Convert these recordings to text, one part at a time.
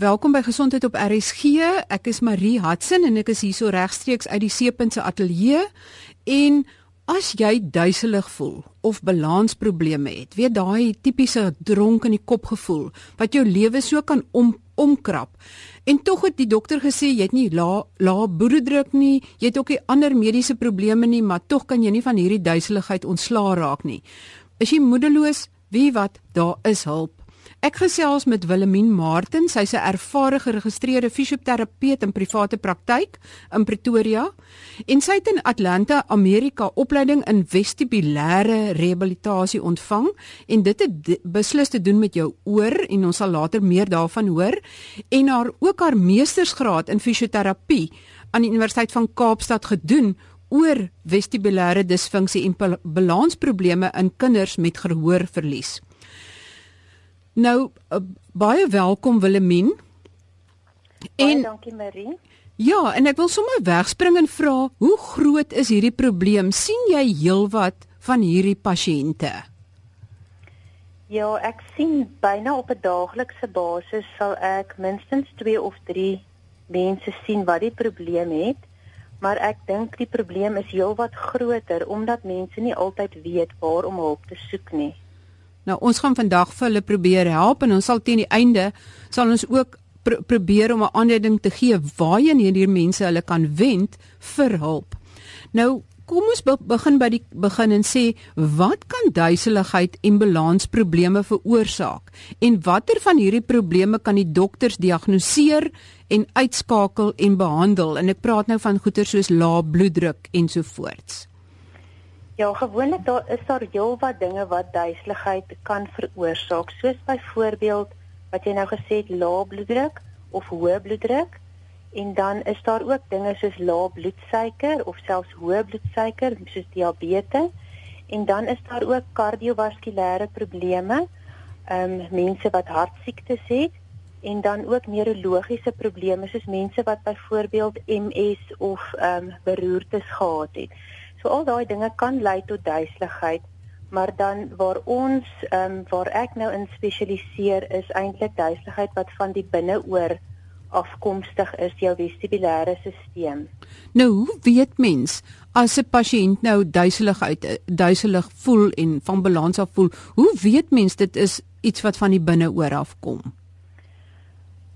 Welkom by Gesondheid op RSG. Ek is Marie Hudson en ek is hier so regstreeks uit die Seepunt se ateljee. En as jy duiselig voel of balansprobleme het, weet daai tipiese dronk in die kop gevoel wat jou lewe so kan om omkrap. En tog het die dokter gesê jy het nie lae lae bloeddruk nie, jy het ook nie ander mediese probleme nie, maar tog kan jy nie van hierdie duiseligheid ontslaa raak nie. Is jy moedeloos? Wie wat? Daar is hulp. Ek gesels met Willemien Martin, sy's 'n ervare geregistreerde fisioterapeut in private praktyk in Pretoria en sy het in Atlanta, Amerika opleiding in vestibulêre rehabilitasie ontvang en dit het beslis te doen met jou oor en ons sal later meer daarvan hoor en haar ook haar meestersgraad in fisioterapie aan die Universiteit van Kaapstad gedoen oor vestibulêre disfunksie en balansprobleme in kinders met gehoorverlies. Nou uh, baie welkom Willemien. En dankie Marie. Ja, en ek wil sommer wegspring en vra, hoe groot is hierdie probleem? sien jy heelwat van hierdie pasiënte? Ja, ek sien byna op 'n daaglikse basis sal ek minstens 2 of 3 mense sien wat die probleem het. Maar ek dink die probleem is heelwat groter omdat mense nie altyd weet waar om hulp te soek nie. Nou ons gaan vandag vir hulle probeer help en ons sal teen die einde sal ons ook pr probeer om 'n aanleiding te gee waarheen hierdie mense hulle kan wend vir hulp. Nou kom ons be begin by die begin en sê wat kan duiseligheid en balansprobleme veroorsaak en watter van hierdie probleme kan die dokters diagnoseer en uitskakel en behandel en ek praat nou van goeie soos lae bloeddruk ensovoorts. Ja, gewoonlik daar is daar heelwat dinge wat duiseligheid kan veroorsaak, soos byvoorbeeld wat jy nou gesê het, lae bloeddruk of hoë bloeddruk. En dan is daar ook dinge soos lae bloedsuiker of selfs hoë bloedsuiker, soos diabetes. En dan is daar ook kardiovaskulêre probleme, ehm um, mense wat hartsiektes het en dan ook neurologiese probleme soos mense wat byvoorbeeld MS of ehm um, beroertes gehad het. So al daai dinge kan lei tot duiseligheid, maar dan waar ons ehm um, waar ek nou in spesialiseer is eintlik duiseligheid wat van die binneoor afkomstig is, jou vestibulêre stelsel. Nou, hoe weet mens as 'n pasiënt nou duiseligheid eh, duiselig voel en van balans af voel, hoe weet mens dit is iets wat van die binneoor afkom?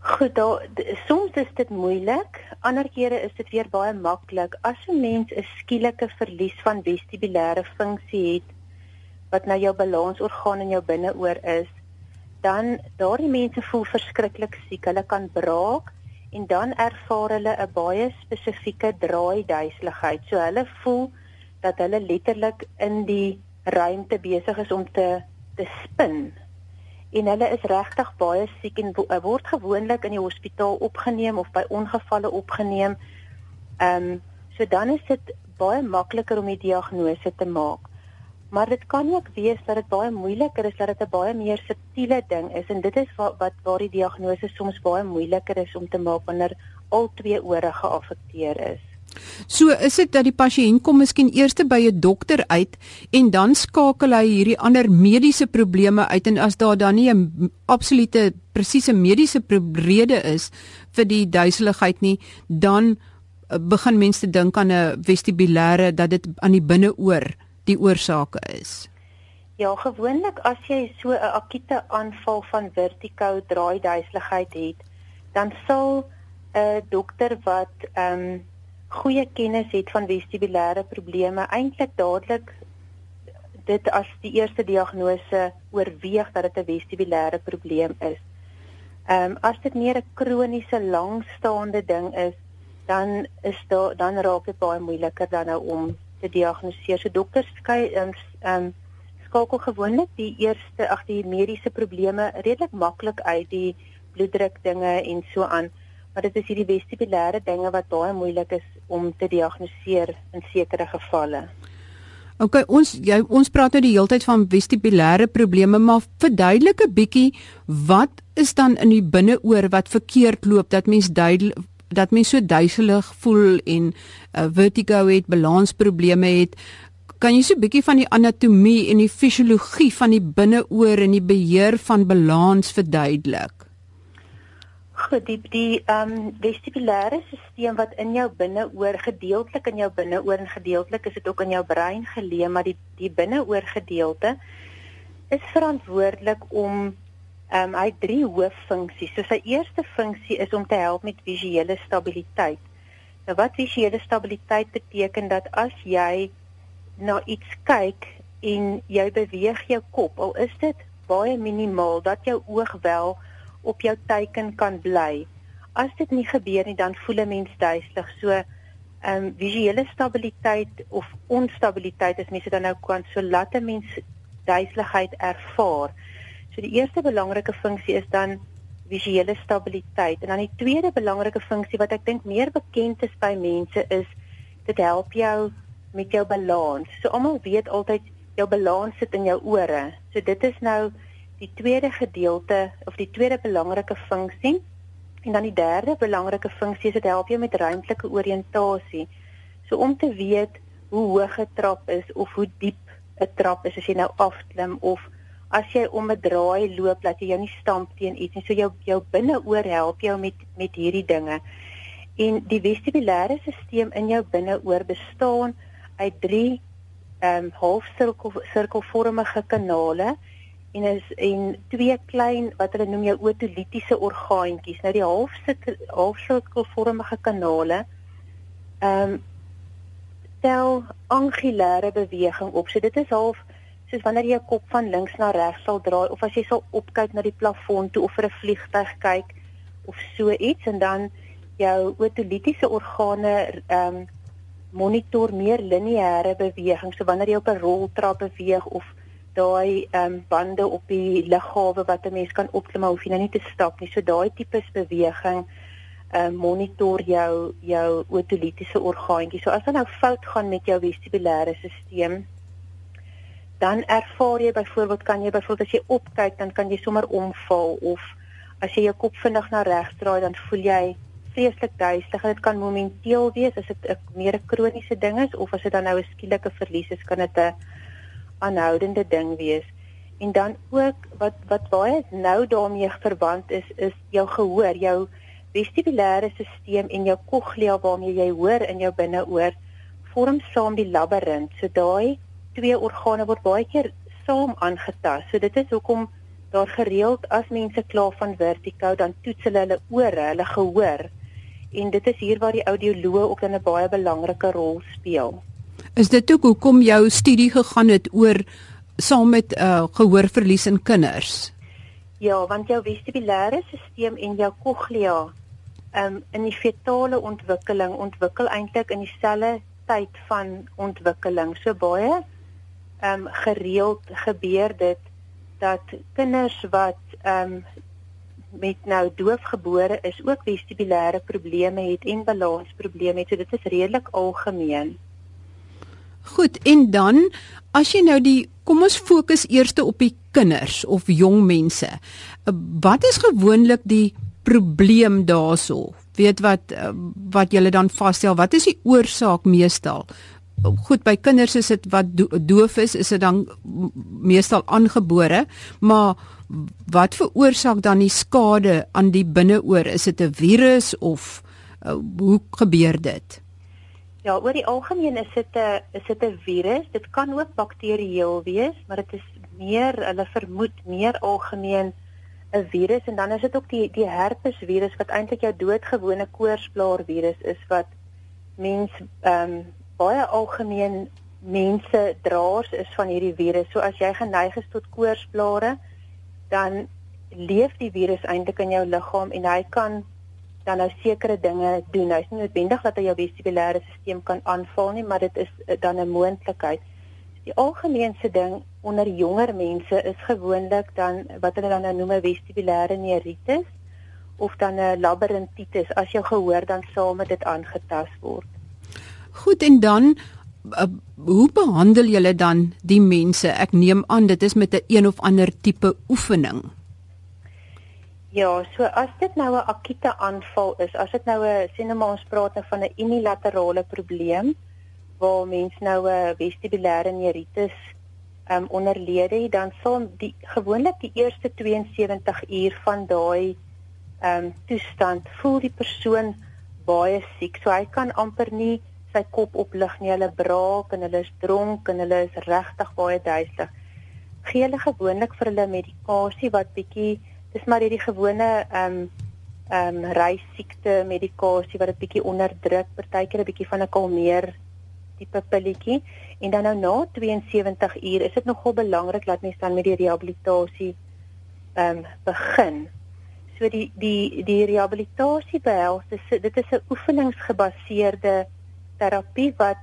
Goed, daar soms is dit moeilik, ander kere is dit weer baie maklik. As 'n mens 'n skielike verlies van vestibulêre funksie het wat nou jou balansorgaan in jou binneoor is, dan daardie mense voel verskriklik siek. Hulle kan braak en dan ervaar hulle 'n baie spesifieke draai duiseligheid. So hulle voel dat hulle letterlik in die ruimte besig is om te te spin en hulle is regtig baie siek en word gewoonlik in die hospitaal opgeneem of by ongevalle opgeneem. Ehm um, so dan is dit baie makliker om die diagnose te maak. Maar dit kan ook wees dat dit baie moeiliker is dat dit 'n baie meer subtiele ding is en dit is wat wat waar die diagnose soms baie moeiliker is om te maak wanneer al twee ore geaffekteer is. So is dit dat die pasiënt kom miskien eers by 'n dokter uit en dan skakel hy hierdie ander mediese probleme uit en as daar dan nie 'n absolute presiese mediese rede is vir die duiseligheid nie, dan eh, begin mense dink aan 'n vestibulêre dat dit aan die binneoor die oorsake is. Ja, gewoonlik as jy so 'n akute aanval van vertigo draai duiseligheid het, dan sal 'n dokter wat ehm um, goeie kennis het van vestibulêre probleme eintlik dadelik dit as die eerste diagnose oorweeg dat dit 'n vestibulêre probleem is. Ehm um, as dit meer 'n kroniese langstaande ding is, dan is daar dan raak dit baie moeiliker dan nou om te diagnoseer. So dokters skei ehm um, skakel gewoonlik die eerste ag die mediese probleme redelik maklik uit die bloeddruk dinge en so aan maar dit is hierdie vestibulêre dinge wat baie moeilik is om te diagnoseer in sekere gevalle. OK, ons jy ons praat nou die hele tyd van vestibulêre probleme, maar verduidelik 'n bietjie wat is dan in die binneoor wat verkeerd loop dat mens duidelik dat mens so duiselig voel en uh, vertigo het, balansprobleme het. Kan jy so 'n bietjie van die anatomie en die fisiologie van die binneoor en die beheer van balans verduidelik? Goed, die die ehm um, vestibulêre stelsel wat in jou binneoor gedeeltelik in jou binneoor en gedeeltelik is dit ook in jou brein geleë, maar die die binneoor gedeelte is verantwoordelik om ehm um, hy het drie hooffunksies. So sy eerste funksie is om te help met visuele stabiliteit. Nou wat visuele stabiliteit beteken dat as jy na iets kyk en jy beweeg jou kop, al is dit baie minimaal dat jou oog wel op jou teiken kan bly. As dit nie gebeur nie, dan voel 'n mens duiselig. So ehm um, visuele stabiliteit of onstabiliteit as mense dan nou kan so laat 'n mens duiseligheid ervaar. So die eerste belangrike funksie is dan visuele stabiliteit en dan die tweede belangrike funksie wat ek dink meer bekend is by mense is dit help jou met jou balans. So almal weet altyd jou balans sit in jou ore. So dit is nou die tweede gedeelte of die tweede belangrike funksie en dan die derde belangrike funksie is dit help jou met ruimtelike oriëntasie. So om te weet hoe hoog 'n trap is of hoe diep 'n trap is as jy nou afklim of as jy om 'n draai loop dat jy jou nie stamp teen iets nie. So jou jou binneoor help jou met met hierdie dinge. En die vestibulêre stelsel in jou binneoor bestaan uit drie ehm um, halfsirkel sirkelvormige kanale en is en twee klein wat hulle noem jou otolitiese orgaantjies. Nou die halfsirkel halfsirkelvormige kanale ehm um, stel angulêre beweging op. So dit is half soos wanneer jy jou kop van links na regs sal draai of as jy sal opkyk na die plafon toe of vir 'n vliegtyg kyk of so iets en dan jou otolitiese organe ehm um, monitor meer lineêre beweging. So wanneer jy op 'n roltrap beweeg of daai ehm um, bande op die liggawe wat 'n mens kan opklim maar hoef jy nou nie te stap nie. So daai tipe beweging ehm uh, monitor jou jou otolitiese orgaantjie. So as dit nou fout gaan met jou vestibulêre stelsel dan ervaar jy byvoorbeeld kan jy byvoorbeeld as jy opkyk dan kan jy sommer omval of as jy jou kop vinnig na regs draai dan voel jy vreeslik duiselig. Dit kan momenteel wees as dit 'n meer 'n kroniese ding is of as dit dan nou 'n skielike verlies is, kan dit 'n aanhoudende ding wees. En dan ook wat wat baie nou daarmee verband is is jou gehoor, jou vestibulêre stelsel en jou cochlea waarmee jy hoor in jou binneoor vorm saam die labirint. So daai twee organe word baie keer saam aangetast. So dit is hoekom daar gereeld as mense kla van vertigo dan toets hulle hulle ore, hulle gehoor. En dit is hier waar die audioloog ook 'n baie belangrike rol speel. Is dit ook hoekom jou studie gegaan het oor saam met uh, gehoorverlies in kinders? Ja, want jou vestibulêre stelsel en jou cochlea um, in die fetale ontwikkeling ontwikkel eintlik in dieselfde tyd van ontwikkeling. So baie ehm um, gereeld gebeur dit dat kinders wat ehm um, met nou doofgebore is ook vestibulêre probleme het en balansprobleme het. So dit is redelik algemeen. Goed, en dan as jy nou die kom ons fokus eers op die kinders of jong mense. Wat is gewoonlik die probleem daarso? Weet wat wat julle dan vasstel, wat is die oorsaak meestal? Goed, by kinders is dit wat do doof is, is dit dan meestal aangebore, maar wat veroorsaak dan die skade aan die binneoor? Is dit 'n virus of uh, hoe gebeur dit? Ja, oor die algemeen is dit 'n is dit 'n virus. Dit kan ook bakterieël wees, maar dit is meer hulle vermoed meer algemeen 'n virus en dan is dit ook die die herpes virus wat eintlik jou doodgewone koorsblaar virus is wat mens ehm um, baie algemeen mense draers is van hierdie virus. So as jy geneig is tot koorsblare, dan leef die virus eintlik in jou liggaam en hy kan dan nou sekere dinge doen. Nou is nie noodwendig dat hy jou vestibulêre stelsel kan aanval nie, maar dit is uh, dan 'n moontlikheid. Die algemeenste ding onder jonger mense is gewoonlik dan wat hulle dan nou noem vestibulêre neuritis of dan 'n labyrintitis as jou gehoor dan saam met dit aangetast word. Goed en dan uh, hoe behandel julle dan die mense? Ek neem aan dit is met 'n een of ander tipe oefening. Ja, so as dit nou 'n akute aanval is, as dit nou 'n sien nou maar ons praat nou van 'n unilaterale probleem waar mens nou 'n vestibulêre neuritis um onderlede het, dan sal die gewoonlik die eerste 72 uur van daai ehm um, toestand voel die persoon baie siek. So hy kan amper nie sy kop oplig nie. Hulle braak en hulle is dronk en hulle is regtig baie duiselig. Gee hulle gewoonlik vir hulle medikasie wat bietjie dis maar hierdie gewone ehm um, ehm um, reisiekte medikasie wat dit bietjie onderdruk, partykeer 'n bietjie van 'n kalmeer tipe pilletjie en dan nou na 72 uur is dit nogal belangrik dat mens dan met die rehabilitasie ehm um, begin. So die die die rehabilitasie behels dis dit is 'n oefeningsgebaseerde terapie wat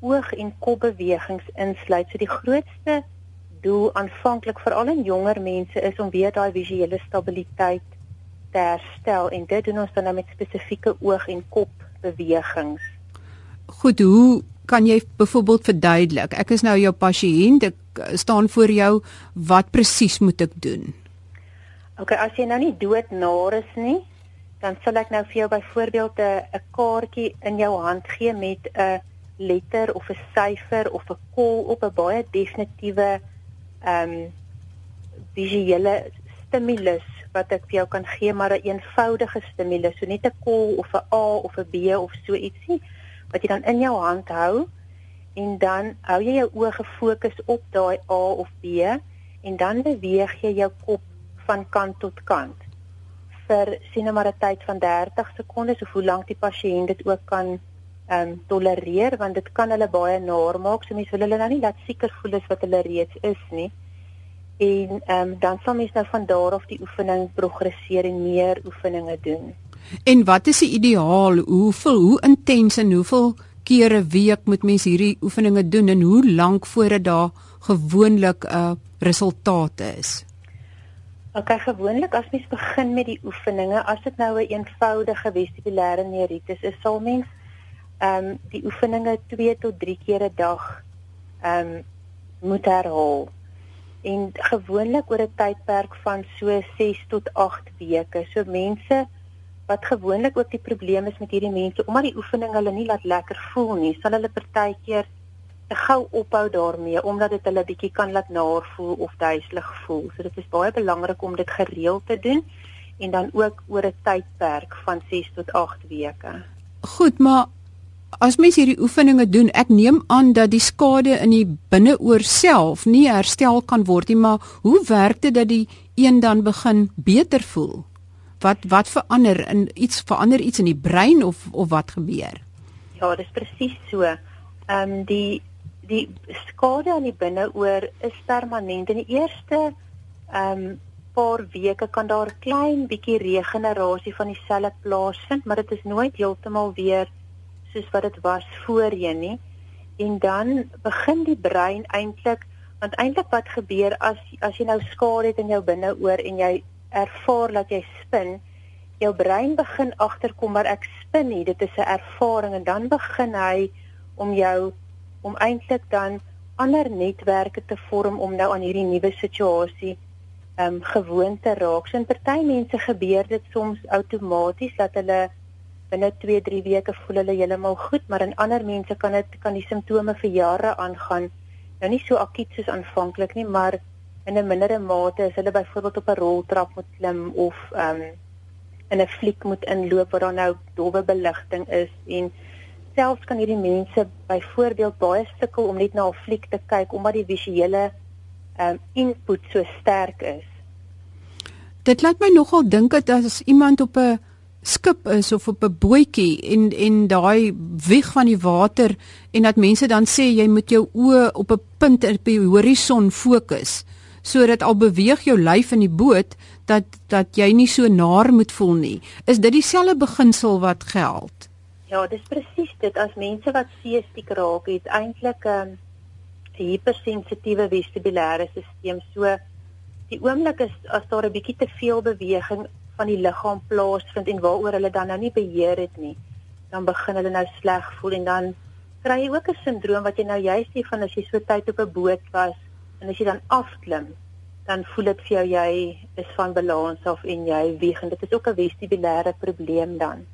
oog en kopbewegings insluit. So die grootste doel aanvanklik veral in jonger mense is om weer daai visuele stabiliteit te herstel en dit doen ons dan nou met spesifieke oog en kopbewegings. Goed, hoe kan jy byvoorbeeld verduidelik? Ek is nou jou pasiënt, ek staan voor jou, wat presies moet ek doen? OK, as jy nou nie doodnaar is nie, dan sal ek nou vir jou byvoorbeeld 'n 'n kaartjie in jou hand gee met 'n letter of 'n syfer of 'n kol op 'n baie definitiewe ehm um, visuele stimulus wat ek vir jou kan gee, maar 'n een eenvoudige stimulus, so net 'n kol of 'n A of 'n B of so ietsie wat jy dan in jou hand hou en dan hou jy jou oë gefokus op daai A of B en dan beweeg jy jou kop van kant tot kant. Vir sien nou maar 'n tyd van 30 sekondes of hoe lank die pasiënt dit ook kan ehm um, tolereer want dit kan hulle baie naar maak so mense wil hulle nou nie laat seker voel as wat hulle reeds is nie en ehm um, dan sal mens nou van daar af die oefening progresseer en meer oefeninge doen. En wat is die ideaal? Hoeveel hoe intens en hoeveel kere week moet mens hierdie oefeninge doen en hoe lank voordat daar gewoonlik 'n uh, resultate is? Ok, gewoonlik as mens begin met die oefeninge, as dit nou 'n een eenvoudige vestibulêre neuritis is, sal mens ehm um, die oefeninge 2 tot 3 keer 'n dag ehm um, moet herhaal en gewoonlik oor 'n tydperk van so 6 tot 8 weke. So mense wat gewoonlik ook die probleem is met hierdie mense omdat die oefening hulle nie laat lekker voel nie, sal hulle partykeer te gou ophou daarmee omdat dit hulle bietjie kan laat naar voel of duiselig voel. So dit is baie belangrik om dit gereeld te doen en dan ook oor 'n tydperk van 6 tot 8 weke. Goed, maar as mens hierdie oefeninge doen, ek neem aan dat die skade in die binneoor self nie herstel kan word nie, maar hoe werk dit dat die een dan begin beter voel? Wat wat verander in iets verander iets in die brein of of wat gebeur? Ja, dis presies so. Ehm um, die die skade aan die binneoor is permanent. In die eerste ehm um, paar weke kan daar klein bietjie regenerasie van die selle plaasvind, maar dit is nooit heeltemal weer soos wat dit was voorheen nie. En dan begin die brein eintlik want eintlik wat gebeur as as jy nou skade het in jou binneoor en jy ervaar dat jy spin, jou brein begin agterkom maar ek spin nie, dit is 'n ervaring en dan begin hy om jou om eintlik dan ander netwerke te vorm om nou aan hierdie nuwe situasie ehm um, gewoon te raak. So in party mense gebeur dit soms outomaties dat hulle binne 2-3 weke voel hulle heeltemal goed, maar in ander mense kan dit kan die simptome vir jare aangaan. Nou nie so akut soos aanvanklik nie, maar in 'n mindere mate as hulle byvoorbeeld op 'n roltrap moet klim of ehm um, in 'n fliek moet inloop waar daar nou dowwe beligting is en selfs kan hierdie mense byvoorbeeld baie sukkel om net na 'n fliek te kyk omdat die visuele ehm um, input so sterk is. Dit laat my nogal dink dat as iemand op 'n skip is of op 'n bootjie en en daai wieg van die water en dat mense dan sê jy moet jou oë op 'n punt op die horison fokus sodat al beweeg jou lyf in die boot dat dat jy nie so naar moet voel nie. Is dit dieselfde beginsel wat geld? Ja, dis presies dit. As mense wat seestiek raak, het eintlik 'n um, hipersensitiewe vestibulêre stelsel. So die oomblik is as daar 'n bietjie te veel beweging van die liggaam plaasvind en waaroor hulle dan nou nie beheer het nie, dan begin hulle nou sleg voel en dan kry jy ook 'n sindroom wat jy nou juist sê van as jy so tyd op 'n boot was en as jy dan afklim, dan voel dit vir jou jy is van balans af en jy wieg en dit is ook 'n vestibulêre probleem dan.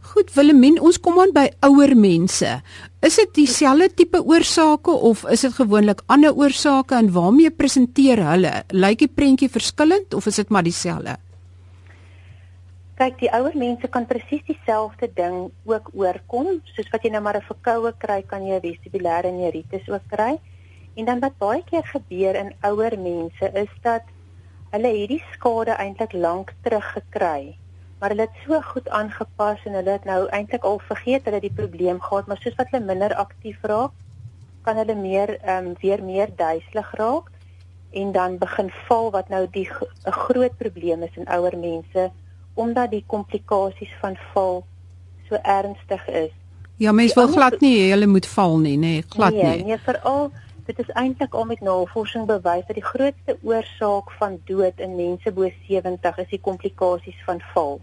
Goed Willemien, ons kom aan by ouer mense. Is dit dieselfde tipe oorsake of is dit gewoonlik ander oorsake en waarmee presenteer hulle? Lyk die prentjie verskillend of is dit maar dieselfde? Kyk, die ouer mense kan presies dieselfde ding ook oorkom, soos wat jy nou maar 'n verkoue kry, kan jy 'n vestibulêre neuritis ook kry. En dan wat baie keer gebeur in ouer mense is dat hulle hierdie skade eintlik lank terug gekry maar hulle het so goed aangepas en hulle het nou eintlik al vergeet hulle die probleem gehad, maar soos wat hulle minder aktief raak, kan hulle meer ehm um, weer meer duiselig raak en dan begin val wat nou die 'n groot probleem is in ouer mense omdat die komplikasies van val so ernstig is. Ja, mens wil glad nie hulle moet val nie, nê, nee, glad nee, nie. Nee, nee, veral dit is eintlik al met navorsing bewys dat die grootste oorsaak van dood in mense bo 70 is die komplikasies van val.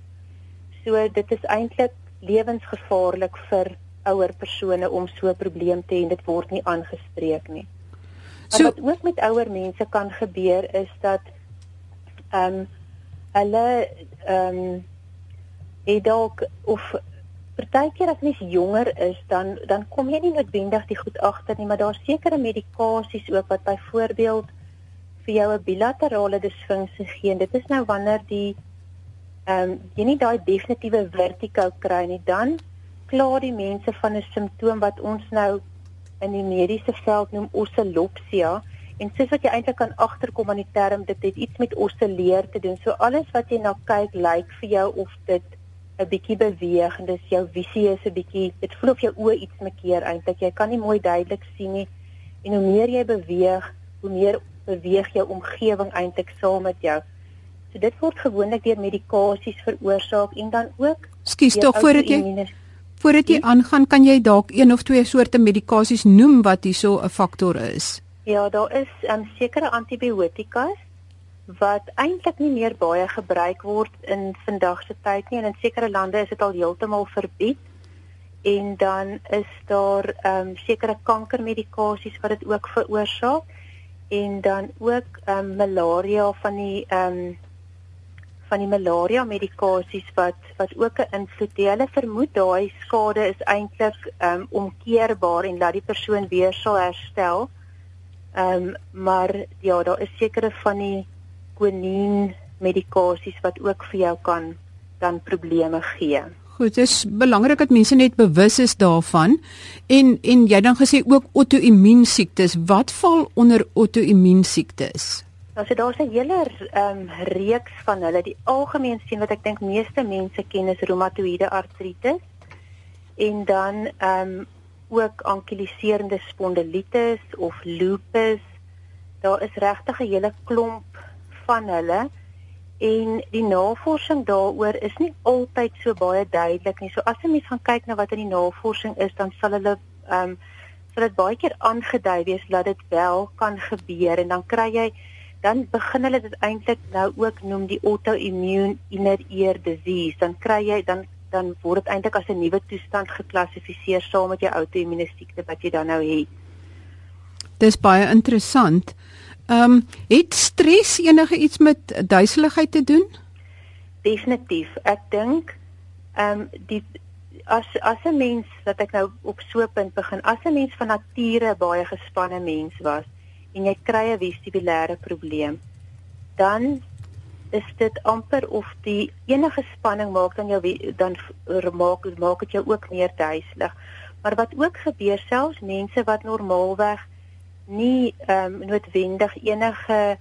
So dit is eintlik lewensgevaarlik vir ouer persone om so 'n probleem te hê en dit word nie aangespreek nie. So, wat ook met ouer mense kan gebeur is dat ehm um, hulle ehm um, het dalk of partykeer as mens jonger is dan dan kom jy nie noodwendig die goed agter nie, maar daar's sekere medikasies ook wat byvoorbeeld vir jou 'n bilaterale disfunksie gee. Dit is nou wanneer die ehm um, jy nie daai definitiewe vertigo kry nie, dan klaar die mense van 'n simptoom wat ons nou in die mediese veld noem oscillopsia en soos wat jy eintlik kan agterkom aan die term dit het iets met oscilleer te doen. So alles wat jy na kyk lyk vir jou of dit 'n bietjie beweeg en dis jou visie is 'n bietjie dit voel of jou oë iets mekeer eintlik. Jy kan nie mooi duidelik sien nie en hoe meer jy beweeg, hoe meer beweeg jou omgewing eintlik saam met jou. So dit word gewoonlik deur medikasies veroorsaak en dan ook Skus tog voordat jy voordat jy aangaan kan jy dalk een of twee soorte medikasies noem wat hierso 'n faktor is. Ja, daar is um, sekere antibiotikas wat eintlik nie meer baie gebruik word in vandag se tyd nie en in sekere lande is dit al heeltemal verbied. En dan is daar ehm um, sekere kankermedikasies wat dit ook veroorsaak en dan ook ehm um, malaria van die ehm um, van die malaria medikasies wat wat ook 'n invloed het. Hulle vermoed daai skade is eintlik um omkeerbaar en dat die persoon weer sal herstel. Um maar ja, daar is sekere van die quinine medikasies wat ook vir jou kan dan probleme gee. Goed, dit is belangrik dat mense net bewus is daarvan. En en jy dan gesê ook auto-immuun siektes. Wat val onder auto-immuun siektes? Nou so daar's 'n hele ehm um, reeks van hulle. Die algemeen sien wat ek dink meeste mense ken is reumatoïede artritis en dan ehm um, ook ankiliserende spondilitis of lupus. Daar is regtig 'n hele klomp van hulle en die navorsing daaroor is nie altyd so baie duidelik nie. So as 'n mens gaan kyk na wat in die navorsing is, dan sal hulle ehm um, sal dit baie keer aangedui wees dat dit wel kan gebeur en dan kry jy dan begin hulle dit eintlik nou ook noem die autoimmune inner ear disease. Dan kry jy dan dan word dit eintlik as 'n nuwe toestand geklassifiseer saam met jou outoimmune siekte wat jy dan nou het. Dis baie interessant. Ehm um, het stres enige iets met duiseligheid te doen? Definitief. Ek dink ehm um, die as as 'n mens wat ek nou op so 'n punt begin, as 'n mens van nature baie gespanne mens was, en jy kry 'n vestibulêre probleem, dan is dit amper of die enige spanning maak dan jou dan maak maak dit jou ook meer duiselig. Maar wat ook gebeur selfs mense wat normaalweg nie ehm um, noodwendig enige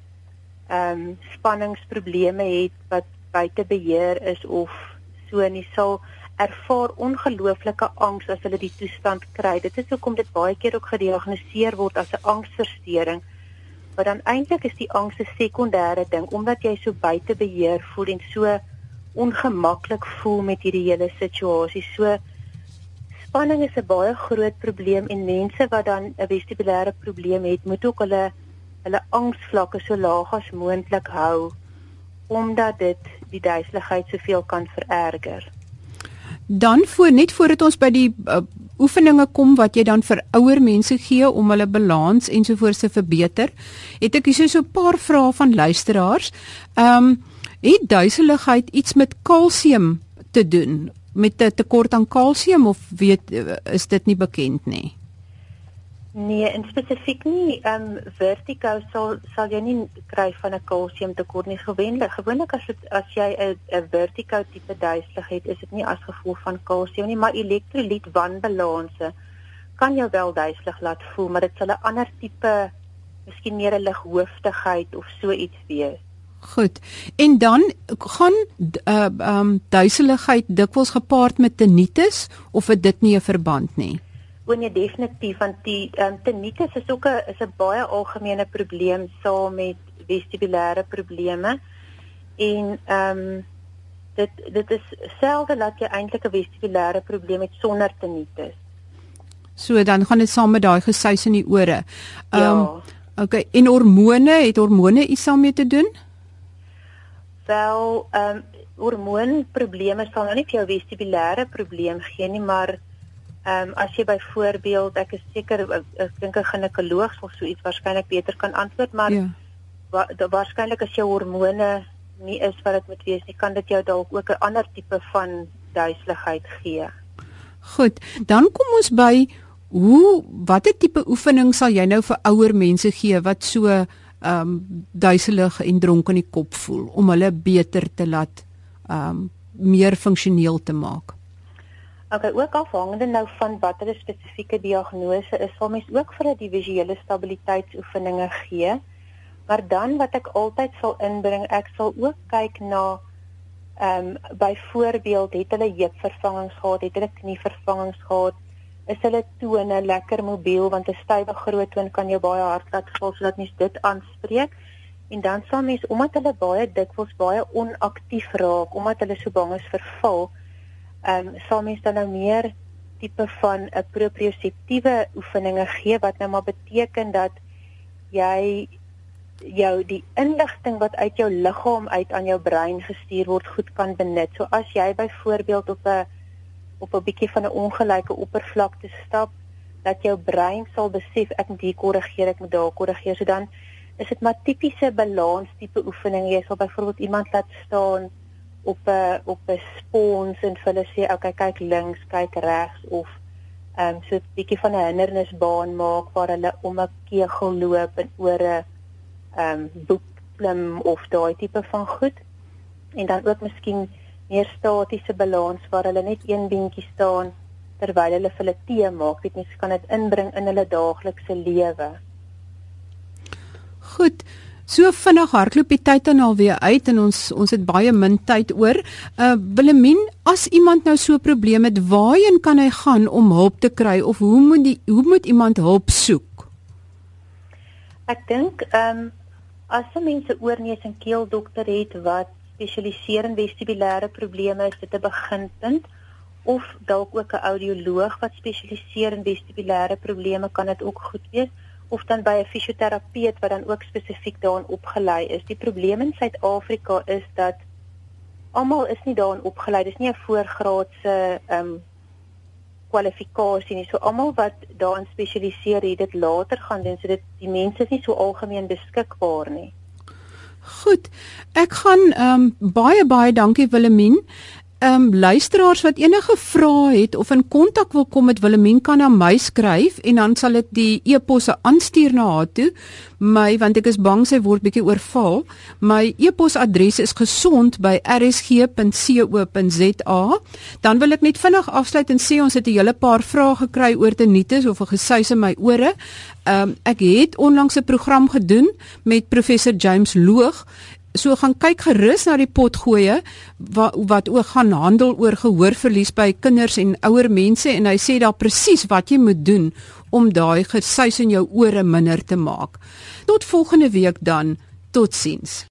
ehm um, spanningsprobleme het wat buite beheer is of so nie sal ervaar ongelooflike angs as hulle die toestand kry. Dit is hoekom dit baie keer ook gediagnoseer word as 'n angsversteuring. Maar dan eintlik is die angs 'n sekondêre ding omdat jy so buite beheer voel en so ongemaklik voel met hierdie hele situasie. So spanning is 'n baie groot probleem en mense wat dan 'n vestibulêre probleem het, moet ook hulle hulle angsvlakke so laag as moontlik hou omdat dit die duiseligheid soveel kan vererger dan voor net voordat ons by die uh, oefeninge kom wat jy dan vir ouer mense gee om hulle balans ensovoorts te verbeter, het ek hier so 'n paar vrae van luisteraars. Ehm um, het duiseligheid iets met kalsium te doen? Met 'n tekort aan kalsium of weet is dit nie bekend nie? Nee, in spesifiek nie. Ehm um, vertigo sal sal jy nie kry van 'n kalsiumtekort nie. Gewoonlik, gewoonlik as dit as jy 'n 'n vertigo tipe duiseligheid het, is dit nie as gevolg van kalsium nie, maar elektrolyt wanbalanse kan jou wel duiselig laat voel, maar dit sal 'n ander tipe miskien meer 'n lighoofdigheid of so iets wees. Goed. En dan gaan uh um duiseligheid dikwels gepaard met tinnitus of het dit nie 'n verband nie? O nee, definitief want die um, tinnitus is ook 'n is 'n baie algemene probleem saam met vestibulêre probleme. En ehm um, dit dit is selde dat jy eintlik 'n vestibulêre probleem het sonder tinnitus. So dan gaan dit saam met daai gesuis in die ore. Ehm um, ja. Okay, en hormone, het hormone iets daarmee te doen? Wel, ehm um, hormoonprobleme sal nou nie vir jou vestibulêre probleem gee nie, maar Ehm um, as jy byvoorbeeld ek is seker ek dink 'n ginekoloog sal so iets waarskynlik beter kan antwoord maar ja. wa, waarskynlik as jou hormone nie is wat dit moet wees nie kan dit jou dalk ook 'n ander tipe van duiseligheid gee. Goed, dan kom ons by hoe watter tipe oefening sal jy nou vir ouer mense gee wat so ehm um, duiselig en dronk in die kop voel om hulle beter te laat ehm um, meer funksioneel te maak? Okay, ook afhangende nou van watter 'n spesifieke diagnose is, sal mens ook vir 'n visuele stabiliteitsoefeninge gee. Maar dan wat ek altyd sal inbring, ek sal ook kyk na ehm um, byvoorbeeld het hulle heupvervangings gehad, het hulle knievervangings gehad, is hulle tone lekker mobiel want 'n stywe groot toon kan jou baie hard laat val sodat mens dit aanspreek. En dan sal mens omdat hulle baie dikwels baie onaktief raak, omdat hulle so bang is vir val, ehm um, sal mens dan nou meer tipe van 'n proprioseptiewe oefeninge gee wat nou maar beteken dat jy jou die inligting wat uit jou liggaam uit aan jou brein gestuur word goed kan benut. So as jy byvoorbeeld op 'n op 'n bietjie van 'n ongelyke oppervlakte stap, dat jou brein sal besef ek moet hier korrigeer, ek moet daar korrigeer. So dan is dit maar tipiese balans tipe oefening. Jy sal byvoorbeeld iemand laat staan op 'n op 'n spons en vir hulle sê okay kyk links, kyk regs of ehm um, so 'n bietjie van 'n hindernisbaan maak waar hulle om 'n kegel loop en oor 'n ehm um, boek klim of daai tipe van goed. En dan ook miskien meer statiese balans waar hulle net een beentjie staan terwyl hulle vir hulle tee maak. Dit mens kan dit inbring in hulle daaglikse lewe. Goed. So vinnig hardloop die tyd dan alweer uit en ons ons het baie min tyd oor. Uh Willemien, as iemand nou so 'n probleem het, waarheen kan hy gaan om hulp te kry of hoe moet die hoe moet iemand hulp soek? Ek dink ehm um, as 'n mens 'n oorneus en keel dokter het wat spesialiseer in vestibulêre probleme, is dit 'n beginpunt of dalk ook 'n audioloog wat spesialiseer in vestibulêre probleme kan dit ook goed wees of dan by 'n fisioterapeut wat dan ook spesifiek daarin opgelei is. Die probleem in Suid-Afrika is dat almal is nie daarin opgelei. Dis nie 'n voorgraadse ehm um, kwalifikasie nie. So almal wat daarin spesialiseer, het dit later gaan doen. So dit die mense is nie so algemeen beskikbaar nie. Goed. Ek gaan ehm um, baie baie dankie Willemien ehm um, luisteraars wat enige vrae het of in kontak wil kom met Willemien kan na my skryf en dan sal ek die e-posse aanstuur na haar toe. My want ek is bang sy word bietjie oorval. My e-posadres is gesond@rsg.co.za. Dan wil ek net vinnig afsluit en sê ons het 'n hele paar vrae gekry oor tinnitus of 'n gesuis in my ore. Ehm um, ek het onlangs 'n program gedoen met professor James Loog So gaan kyk gerus na die potgoeie wat wat ook gaan handel oor gehoorverlies by kinders en ouer mense en hy sê daar presies wat jy moet doen om daai gesuis in jou ore minder te maak. Tot volgende week dan. Totsiens.